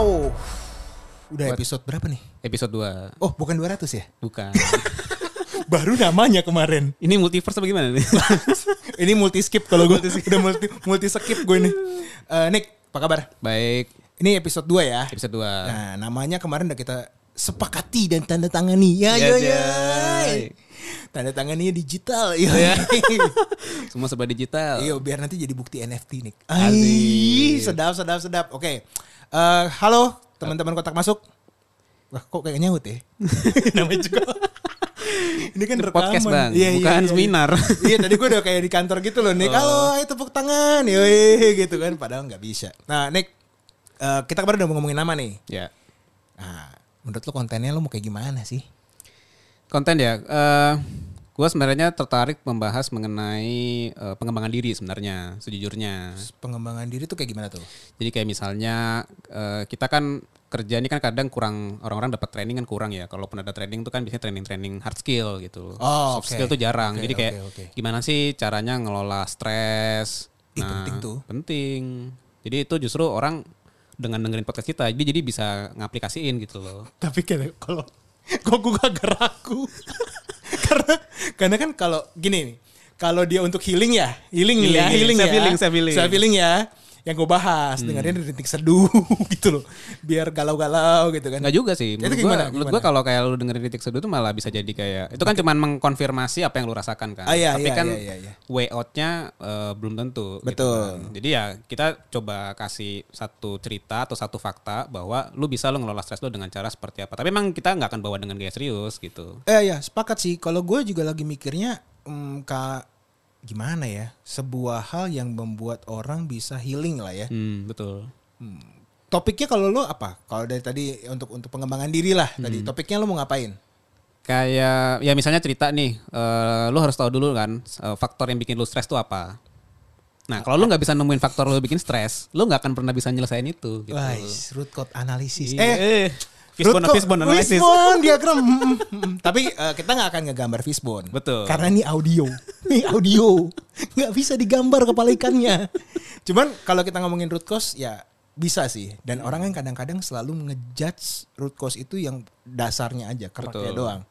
Wow. Udah Buat- episode berapa nih? Episode 2. Oh, bukan 200 ya? Bukan. Baru namanya kemarin. Ini multiverse apa gimana nih? Ini multi skip kalau gue udah multi multi skip gue nih. Eh, Nick, apa kabar? Baik, Ini episode 2 ya. episode 2. Nah, namanya kemarin udah kita sepakati dan tanda tangani. Ya, ya, Ya. Tanda tangannya digital. Iya. Ya. Semua serba digital. Iya, biar nanti jadi bukti NFT nih. Asik. Ay, sedap, sedap, sedap. Oke. Eh, halo teman-teman kotak masuk. Wah, kok kayak nyaut ya? Namanya juga. Ini kan rekaman. podcast, Bang. Iya, iya, Bukan iya, iya. seminar. iya, tadi gue udah kayak di kantor gitu loh, Nick. Oh. Halo, ayo tepuk tangan. Yoi, gitu kan. Padahal nggak bisa. Nah, Nick, eh, kita kemarin udah mau ngomongin nama nih. Ya. Nah, menurut lo kontennya lo mau kayak gimana sih? Konten ya. eh gue sebenarnya tertarik membahas mengenai eh, pengembangan diri sebenarnya, sejujurnya. Pengembangan diri tuh kayak gimana tuh? Jadi kayak misalnya eh, kita kan kerja ini kan kadang kurang orang-orang dapat training kan kurang ya. Kalaupun ada training tuh kan biasanya training-training hard skill gitu. Oh, Soft oke. skill tuh jarang. Oke, Jadi kayak oke, oke. gimana sih caranya ngelola stres? Ih, penting tuh. Penting. Jadi itu justru orang dengan dengerin podcast kita, jadi jadi bisa ngaplikasiin gitu loh. Tapi kayak kalau kok gue agak ragu. Karena karena kan kalau gini nih, kalau dia untuk healing ya, healing, ya, Healing, healing self ya. healing, self healing. Self healing ya. Yang gue bahas, dengerin rintik seduh gitu loh. Biar galau-galau gitu kan. Enggak juga sih. Menurut gimana? menurut gua kalau kayak lu dengerin titik seduh itu malah bisa jadi kayak itu kan cuman mengkonfirmasi apa yang lu rasakan kan. Ah, iya, Tapi iya, kan iya, iya, iya. way out-nya eh, belum tentu. gitu Betul. kan. Jadi ya kita coba kasih satu cerita atau satu fakta bahwa lu bisa lu ngelola stres lu dengan cara seperti apa. Tapi emang kita nggak akan bawa dengan gaya serius gitu. Eh ya, sepakat sih. Kalau gue juga lagi mikirnya hmm, ka gimana ya? Sebuah hal yang membuat orang bisa healing lah ya. Hmm, betul. Topiknya kalau lo apa? Kalau dari tadi untuk untuk pengembangan diri lah tadi. Topiknya lo mau ngapain? Kayak ya misalnya cerita nih, eh, lu harus tahu dulu kan eh, faktor yang bikin lu stres tuh apa. Nah kalau lu nggak bisa nemuin faktor lu bikin stres, lu nggak akan pernah bisa nyelesain itu. Gitu. Wais, root cause analysis. Iya. Eh, fishbone, fishbone analysis. Fishbone diagram. Mm, mm, mm. Tapi eh, kita nggak akan ngegambar fishbone. Betul. Karena ini audio. Ini audio. Nggak bisa digambar kepala ikannya. Cuman kalau kita ngomongin root cause ya bisa sih. Dan orang kan kadang-kadang selalu ngejudge root cause itu yang dasarnya aja, keraknya doang.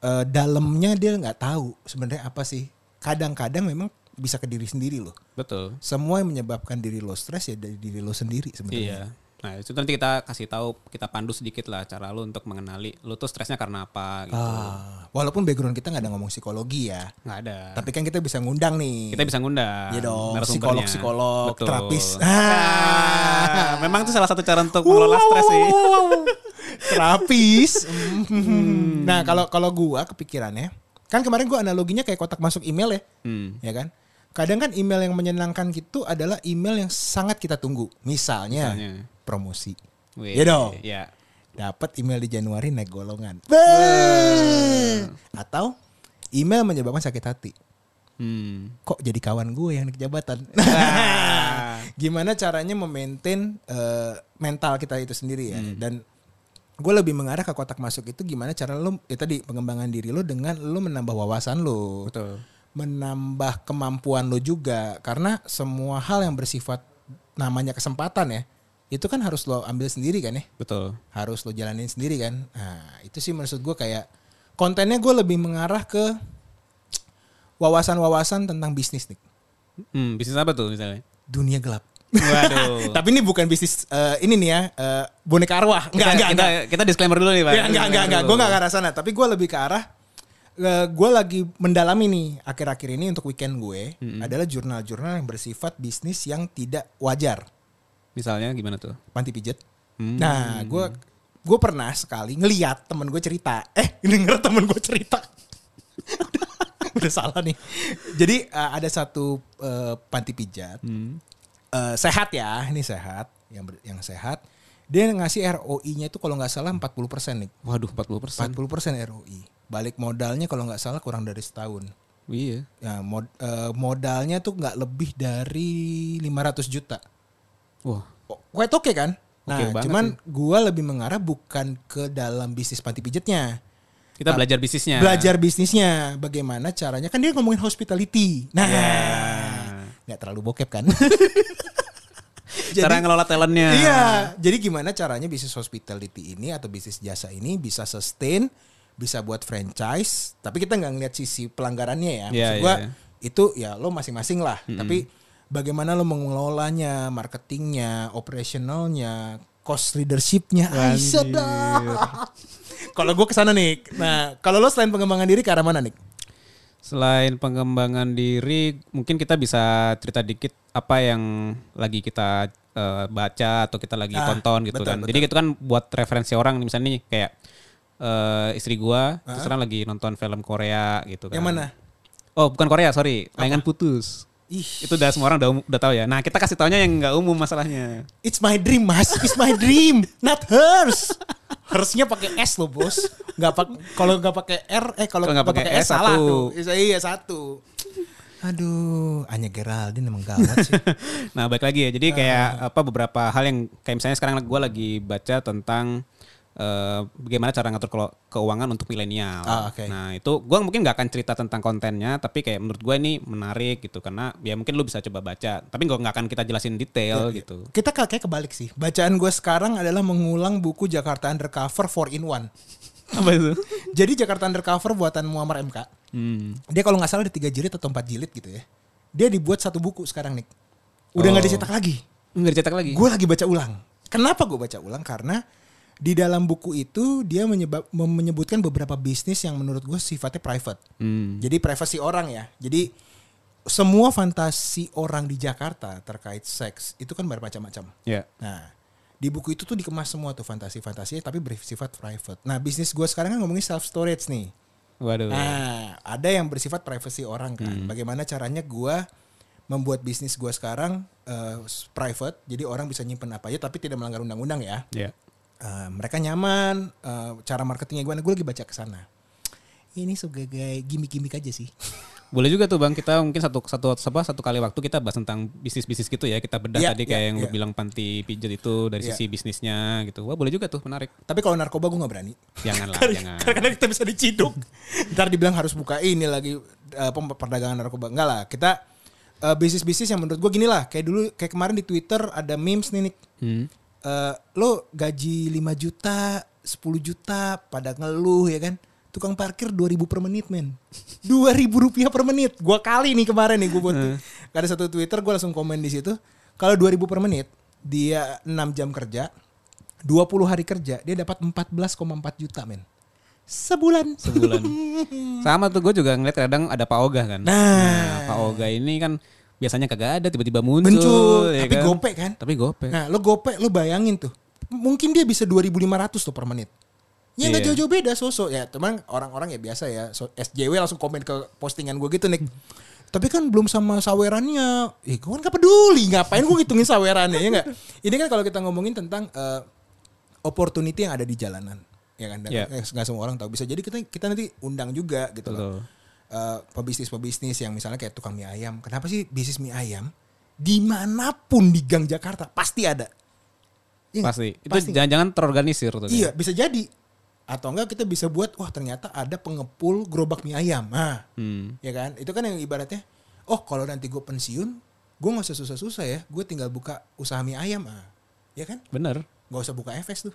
Eh, dalamnya dia nggak tahu sebenarnya apa sih. Kadang-kadang memang bisa ke diri sendiri loh. Betul. Semua yang menyebabkan diri lo stres ya dari diri lo sendiri sebenarnya. Iya. Nah itu nanti kita kasih tahu, kita pandu sedikit lah cara lu untuk mengenali lu tuh stresnya karena apa gitu. Ah, walaupun background kita nggak ada ngomong psikologi ya, Nggak ada. tapi kan kita bisa ngundang nih. kita bisa ngundang. Iya dong, psikolog-psikolog, terapis. Ah, memang itu salah satu cara untuk mengelola stres sih. terapis. Hmm. Nah kalau kalau gua kepikirannya, kan kemarin gua analoginya kayak kotak masuk email ya, Hmm. ya kan? Kadang kan email yang menyenangkan gitu adalah email yang sangat kita tunggu. Misalnya, Misalnya. promosi. Wih, Iya dong. Iya. Dapat email di Januari naik golongan. Atau email menyebabkan sakit hati. Hmm. kok jadi kawan gue yang di jabatan. Gimana caranya memaintain eh, mental kita itu sendiri ya. Dan gue lebih mengarah ke kotak masuk itu gimana cara lo ya tadi pengembangan diri lo dengan lo menambah wawasan lo. Betul. Menambah kemampuan lo juga karena semua hal yang bersifat namanya kesempatan ya. Itu kan harus lo ambil sendiri kan ya. Betul. Harus lo jalanin sendiri kan. Nah, itu sih maksud gue kayak kontennya gue lebih mengarah ke wawasan-wawasan tentang bisnis nih Hmm, bisnis apa tuh misalnya? dunia gelap. Waduh. Tapi ini bukan bisnis eh, ini nih ya eh, boneka arwah. Enggak, kita, enggak, kita, enggak. kita disclaimer dulu nih, Pak. Ya, enggak, enggak, enggak. Gue enggak ke arah sana. Tapi gue lebih ke arah gue lagi mendalami nih akhir-akhir ini untuk weekend gue adalah jurnal-jurnal yang bersifat bisnis yang tidak wajar. Misalnya gimana tuh? Panti pijat. Hmm. Nah, gue gue pernah sekali ngeliat temen gue cerita. Eh, denger temen gue cerita. udah, udah salah nih. Jadi eh, ada satu eh, panti pijat. Hmm. Eh, sehat ya, ini sehat, yang ber- yang sehat. Dia ngasih ROI-nya itu kalau nggak salah 40% nih. Waduh, 40 persen. 40% ROI. Balik modalnya kalau nggak salah kurang dari setahun. Iya. Ya, mod- eh, modalnya tuh nggak lebih dari 500 juta. Wah. Oh, Quite oke kan? Nah, Oke banget cuman gua lebih mengarah bukan ke dalam bisnis panti pijatnya. Kita belajar bisnisnya. Belajar bisnisnya, bagaimana caranya. Kan dia ngomongin hospitality. Nah, Ya. nggak terlalu bokep kan? Cara ngelola talentnya. Iya, jadi gimana caranya bisnis hospitality ini atau bisnis jasa ini bisa sustain, bisa buat franchise, tapi kita nggak ngeliat sisi pelanggarannya ya. Iya, Maksud gua iya. itu ya lo masing-masing lah, tapi bagaimana lo mengelolanya, marketingnya, operationalnya, cost leadershipnya, sedap. Kalau gue ke sana nih, nah kalau lo selain pengembangan diri ke arah mana nih? Selain pengembangan diri, mungkin kita bisa cerita dikit apa yang lagi kita eh, baca atau kita lagi Ah, tonton gitu betul, kan. betul. Jadi itu kan buat referensi orang misalnya nih kayak eh, istri gua terus sekarang lagi nonton film Korea gitu kan. Yang mana? Oh, bukan Korea, sorry. Layangan putus. Ih, Itu udah semua orang udah udah tahu ya. Nah, kita kasih taunya yang nggak umum masalahnya. It's my dream, Mas. It's my dream, not hers. Hersnya pakai S loh, Bos. Nggak pak kalau nggak pakai R eh kalau nggak pakai pakai S salah satu. tuh. Iya, Iya, satu. Aduh, Anya Geraldine emang gawat sih. Nah, balik lagi ya. Jadi kayak Ah. apa beberapa hal yang kayak misalnya sekarang gue lagi baca tentang eh, bagaimana cara ngatur keuangan untuk milenial. Ah, oke. Nah, itu gue mungkin nggak akan cerita tentang kontennya, tapi kayak menurut gue ini menarik gitu karena ya mungkin lu bisa coba baca, tapi nggak nggak akan kita jelasin detail gitu. Kita kayak kebalik sih. Bacaan gue sekarang adalah mengulang buku Jakarta Undercover 4 in 1. Apa itu? Jadi Jakarta Undercover buatan Muammar MK. Hmm. Dia kalau nggak salah ada tiga jilid atau empat jilid gitu ya. Dia dibuat satu buku sekarang nih. Udah nggak Oh. dicetak lagi. Nggak dicetak lagi. Gue lagi baca ulang. Kenapa gue baca ulang? Karena di dalam buku itu dia menyebab, menyebutkan beberapa bisnis yang menurut gue sifatnya private. Hmm. Jadi privasi orang ya. Jadi semua fantasi orang di Jakarta terkait seks itu kan bermacam-macam. Ya. Nah, di buku itu tuh dikemas semua tuh fantasi-fantasinya tapi bersifat private. Nah, bisnis gue sekarang kan ngomongin self storage nih. Waduh. Nah, ada yang bersifat privasi orang kan. Bagaimana caranya gua membuat bisnis gua sekarang eh, private, jadi orang bisa nyimpen apa aja tapi tidak melanggar undang-undang ya. Ya. Eh, mereka nyaman, eh, cara marketingnya gimana? Gue lagi baca ke sana. Ini sebagai gimmick-gimmick aja sih. Boleh juga tuh bang, kita mungkin satu satu apa satu kali waktu kita bahas tentang bisnis bisnis gitu ya. Kita bedah Iya, tadi iya, kayak yang lu iya. bilang panti pijat itu dari Iya. sisi bisnisnya gitu. Wah boleh juga tuh menarik. Tapi kalau narkoba gue nggak berani. Janganlah, jangan. Karena kita bisa diciduk. Ntar dibilang harus buka ini lagi pem- perdagangan narkoba. Enggak lah, kita eh, bisnis-bisnis yang menurut gue gini lah. Kayak dulu, kayak kemarin di Twitter ada memes nih, Nick. Hmm. Eh, lo gaji 5 juta, 10 juta, pada ngeluh ya kan. Tukang parkir 2000 per menit men. 2000 rupiah per menit. Gua kali nih kemarin nih gue buat. Ada satu Twitter gue langsung komen di situ. Kalau 2000 per menit, dia 6 jam kerja, 20 hari kerja, dia dapat 14,4 juta men. Sebulan. sebulan. Sama tuh gue juga ngeliat kadang ada Pak Oga kan. Nah. Pak Oga ini kan biasanya kagak ada tiba-tiba muncul. Muncul, ya tapi kan? gope kan. Tapi gope. Nah, lo gope, lo bayangin tuh. Mungkin dia bisa 2500 tuh per menit. Ya nggak Iya. jauh-jauh beda sosok ya. Teman orang-orang ya biasa ya. So, SJW langsung komen ke postingan gue gitu nih. Tapi kan belum sama sawerannya. Eh gue kan gak peduli. Ngapain gue ngitungin sawerannya ya nggak? Ini kan kalau kita ngomongin tentang eh, opportunity yang ada di jalanan. Ya kan? Dan Iya. eh, nggak semua orang tahu. Bisa jadi kita kita nanti undang juga gitu loh. Eh, pebisnis-pebisnis yang misalnya kayak tukang mie ayam. Kenapa sih bisnis mie ayam di mana pun di Gang Jakarta pasti ada. Nggak? Pasti. Itu Pasti. jangan-jangan terorganisir tuh. Iya, bisa jadi. Atau enggak kita bisa buat wah ternyata ada pengepul gerobak mie ayam. Nah, Hmm. ya kan? Itu kan yang ibaratnya oh kalau nanti gue pensiun, gue nggak usah susah-susah ya. Gue tinggal buka usaha mie ayam. Ah. Ya kan? Bener. Gak usah buka FS tuh.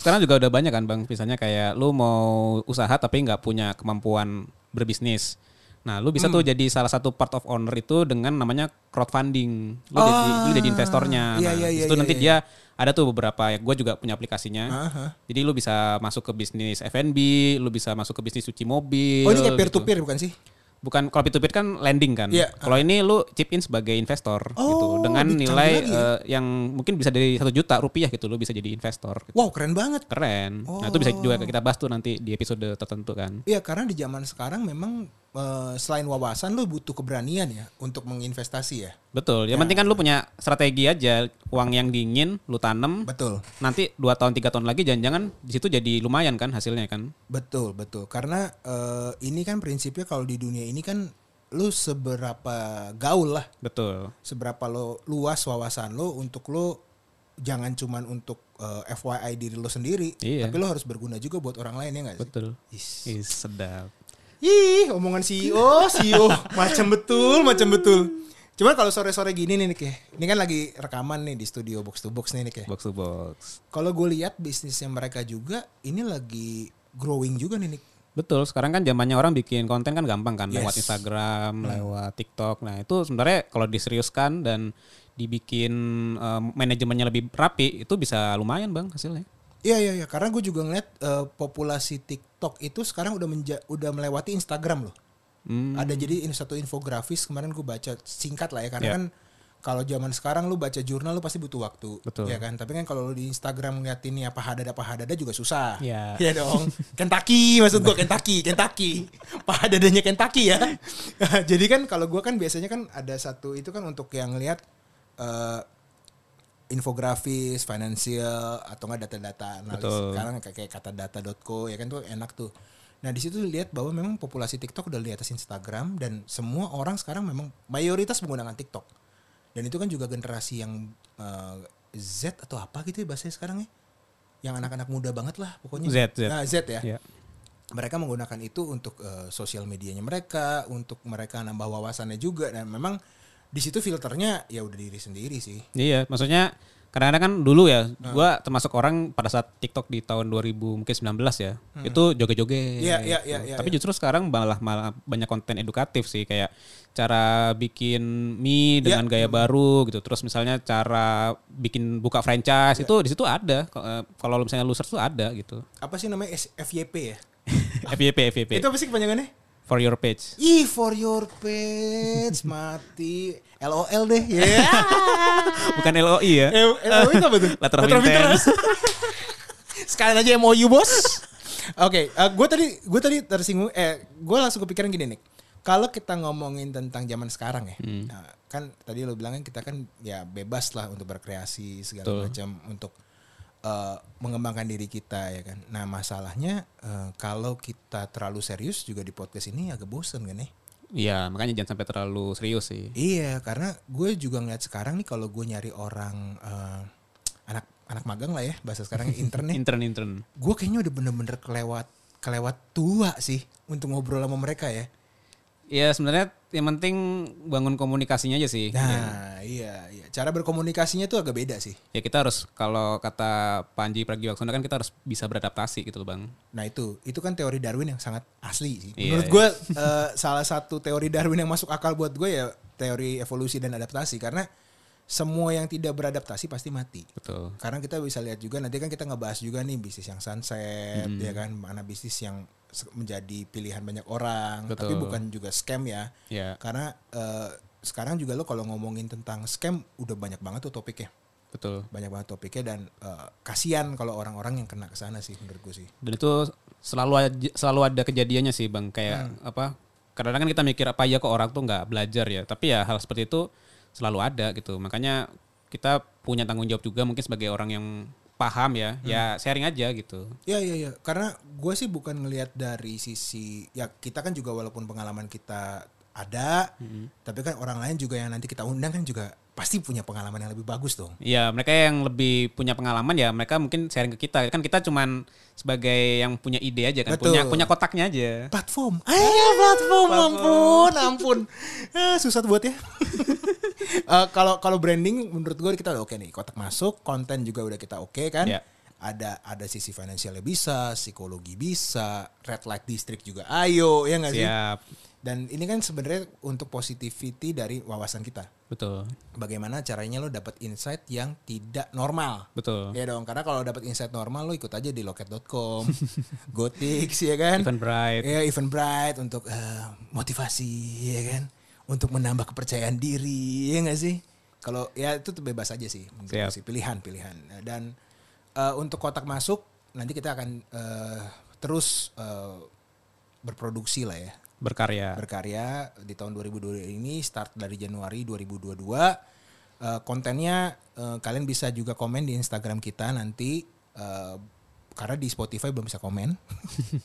Sekarang juga udah banyak kan bang, misalnya kayak lu mau usaha tapi nggak punya kemampuan berbisnis. Nah, lu bisa Hmm. tuh jadi salah satu part of owner itu dengan namanya crowdfunding. Lu jadi lu jadi investornya. iya, nah, iya, di iya, situ iya, nanti iya. dia ada tuh beberapa ya gue juga punya aplikasinya. Aha. Jadi lu bisa masuk ke bisnis F&B, lu bisa masuk ke bisnis cuci mobil. Oh ini kayak peer to gitu. peer bukan sih? Bukan kalau peer to peer kan lending kan. Iya. Kalau ini lu chip in sebagai investor Oh, gitu dengan nilai ya? eh, yang mungkin bisa dari satu juta rupiah gitu lu bisa jadi investor. gitu. Wow keren banget. Keren. Nah itu bisa juga kita bahas tuh nanti di episode tertentu kan. Iya karena di zaman sekarang memang eh, selain wawasan lo butuh keberanian ya untuk menginvestasi ya. Betul. Yang penting kan lu punya strategi aja. Uang yang dingin lu tanam. Betul. Nanti 2 tahun tiga tahun lagi jangan-jangan di situ jadi lumayan kan hasilnya kan. Betul, betul. Karena eh, ini kan prinsipnya kalau di dunia ini kan lu seberapa gaul lah, Betul. seberapa lo luas wawasan lo untuk lo jangan cuman untuk eh, FYI diri lo sendiri, Iya. tapi lo harus berguna juga buat orang lain ya nggak sih? Betul. Is. Ih, sedap. Ih, omongan CEO, CEO macam betul, macam betul. Cuman kalau sore-sore gini nih Nick ya. Ini kan lagi rekaman nih di studio box to box nih Nick ya. Box to box. Kalau gue lihat bisnisnya mereka juga ini lagi growing juga nih Nick. Betul, sekarang kan zamannya orang bikin konten kan gampang kan lewat Yes. Instagram, lewat TikTok. Nah, itu sebenarnya kalau diseriuskan dan dibikin eh, manajemennya lebih rapi, itu bisa lumayan, Bang, hasilnya. Iya iya iya karena gue juga ngeliat eh, populasi TikTok itu sekarang udah menja- udah melewati Instagram loh. Hmm. Ada jadi ini satu infografis kemarin gue baca singkat lah ya karena Iya. kan kalau zaman sekarang lu baca jurnal lu pasti butuh waktu, Betul. ya kan. Tapi kan kalau lu di Instagram ngeliat ini apa hadada apa hadada juga susah. Iya. Iya dong. Kentucky maksud gue Kentucky, Kentucky. Pahadadanya Kentucky ya. jadi kan kalau gue kan biasanya kan ada satu itu kan untuk yang lihat eh, infografis, financial atau enggak data-data analis. Betul. Sekarang kayak, kayak kata data.co ya kan tuh enak tuh. Nah di situ lihat bahwa memang populasi TikTok udah di atas Instagram dan semua orang sekarang memang mayoritas menggunakan TikTok. Dan itu kan juga generasi yang eh, Z atau apa gitu ya bahasanya sekarang ya. Yang anak-anak muda banget lah pokoknya. Z, Z. Nah, Z ya. Ya. Mereka menggunakan itu untuk eh, sosial medianya mereka, untuk mereka nambah wawasannya juga dan memang di situ filternya ya udah diri sendiri sih. Iya, maksudnya kadang-kadang kan dulu ya, gua termasuk orang pada saat TikTok di tahun 2000 mungkin 19 ya, itu joget-joget. Iya, iya, gitu. iya, iya, Tapi justru sekarang malah malah banyak konten edukatif sih kayak cara bikin mie dengan gaya baru gitu. Terus misalnya cara bikin buka franchise itu di situ ada. Eh, Kalau misalnya loser tuh ada gitu. Apa sih namanya FYP ya? FYP FYP Itu apa sih kepanjangannya? For your page. Ih, for your page mati. LOL deh. Ya. Bukan LOI ya. Eh, LOL itu apa tuh? Letter of intent. Sekalian aja MOU bos. Oke, gue tadi gue tadi tersinggung. Eh, gue langsung kepikiran gini nih. Kalau kita ngomongin tentang zaman sekarang ya, nah, kan tadi lo bilang kan kita kan ya bebas lah untuk berkreasi segala macam untuk eh, mengembangkan diri kita ya kan. Nah masalahnya eh, kalau kita terlalu serius juga di podcast ini agak bosen kan ya. Iya, makanya jangan sampai terlalu serius sih. Iya, karena gue juga ngeliat sekarang nih kalau gue nyari orang eh, anak anak magang lah ya bahasa sekarang intern Intern intern. gue kayaknya udah bener-bener kelewat kelewat tua sih untuk ngobrol sama mereka ya. Ya sebenarnya yang penting bangun komunikasinya aja sih. Nah, iya, iya. Cara berkomunikasinya tuh agak beda sih. Ya kita harus kalau kata Panji Pragiwaksono kan kita harus bisa beradaptasi gitu loh bang. Nah itu, itu kan teori Darwin yang sangat asli sih. Iya, Menurut iya. gue eh, salah satu teori Darwin yang masuk akal buat gue ya teori evolusi dan adaptasi karena semua yang tidak beradaptasi pasti mati. Betul. Karena kita bisa lihat juga nanti kan kita ngebahas juga nih bisnis yang sunset Hmm. ya kan mana bisnis yang menjadi pilihan banyak orang Betul. tapi bukan juga scam ya. Ya Karena eh, sekarang juga lo kalau ngomongin tentang scam udah banyak banget tuh topiknya. betul. Banyak banget topiknya dan eh, kasihan kalau orang-orang yang kena ke sana sih menurut gue sih. Dan itu selalu aja, selalu ada kejadiannya sih bang. Kayak apa? Kadang-kadang kan kita mikir apa ya kok orang tuh nggak belajar ya. Tapi ya hal seperti itu selalu ada gitu. Makanya kita punya tanggung jawab juga mungkin sebagai orang yang paham ya. Ya sharing aja gitu. Iya iya iya karena gue sih bukan ngelihat dari sisi ya kita kan juga walaupun pengalaman kita ada tapi kan orang lain juga yang nanti kita undang kan juga pasti punya pengalaman yang lebih bagus dong. Iya, mereka yang lebih punya pengalaman ya mereka mungkin sharing ke kita. Kan kita cuman sebagai yang punya ide aja kan, Betul. punya punya kotaknya aja. Platform, ayo platform, ampun, ampun, Ah, susah buat ya. Eh, Kalau kalau branding menurut gue kita udah oke nih, kotak masuk, konten juga udah kita oke kan. Iya. Ada ada sisi finansialnya bisa, psikologi bisa, red light district juga ayo ya nggak sih? Siap. Dan ini kan sebenarnya untuk positivity dari wawasan kita. Betul. Bagaimana caranya lo dapat insight yang tidak normal. Betul. Ya dong, karena kalau dapat insight normal lo ikut aja di loket.com, Gotix ya kan. Event Bright. Ya, event bright untuk eh, motivasi ya kan. Untuk menambah kepercayaan diri, ya nggak sih? Kalau ya itu bebas aja sih, sih pilihan-pilihan. Dan eh, untuk kotak masuk nanti kita akan eh, terus eh, berproduksi lah ya, Berkarya. berkarya di tahun 2022 ini start dari Januari 2022 Eh, kontennya eh, kalian bisa juga komen di Instagram kita nanti eh, karena di Spotify belum bisa komen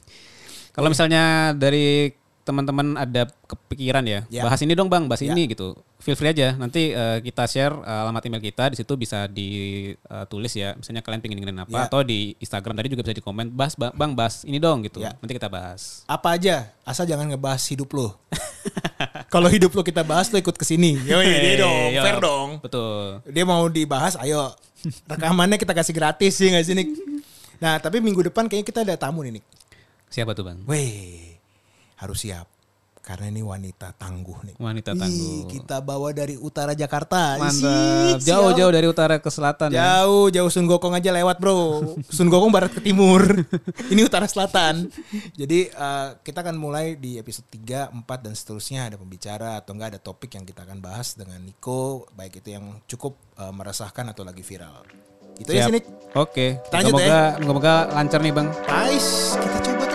Kalau misalnya dari teman-teman ada kepikiran ya, Ya. bahas ini dong bang, bahas Ya. ini gitu. Feel free aja. Nanti eh, kita share eh, alamat email kita di situ bisa ditulis ya. Misalnya kalian pengen dengerin apa Ya. atau di Instagram tadi juga bisa di komen. Bahas bang, bang bahas ini dong gitu. Ya. Nanti kita bahas. Apa aja, asal jangan ngebahas hidup lo. Kalau hidup lo kita bahas lo ikut ke sini. Yo, dia dong, Iya, fair dong. Betul. Dia mau dibahas, ayo. Rekamannya kita kasih gratis sih nggak sih Nick? Nah, tapi minggu depan kayaknya kita ada tamu nih Nick. Siapa tuh bang? Weh, harus siap. Karena ini wanita tangguh nih. Wanita Ih, tangguh. kita bawa dari utara Jakarta. Mantap. Jauh-jauh dari utara ke selatan ya. Jauh, jauh Sun Gokong aja lewat bro. Sun Gokong barat ke timur. Ini utara selatan. Jadi eh, kita akan mulai di episode 3, 4 dan seterusnya ada pembicara atau enggak ada topik yang kita akan bahas dengan Niko. Baik itu yang cukup eh, meresahkan atau lagi viral. Itu ya sini. Oke. Lanjut Moga-moga moga-moga lancar nih bang. Guys, kita coba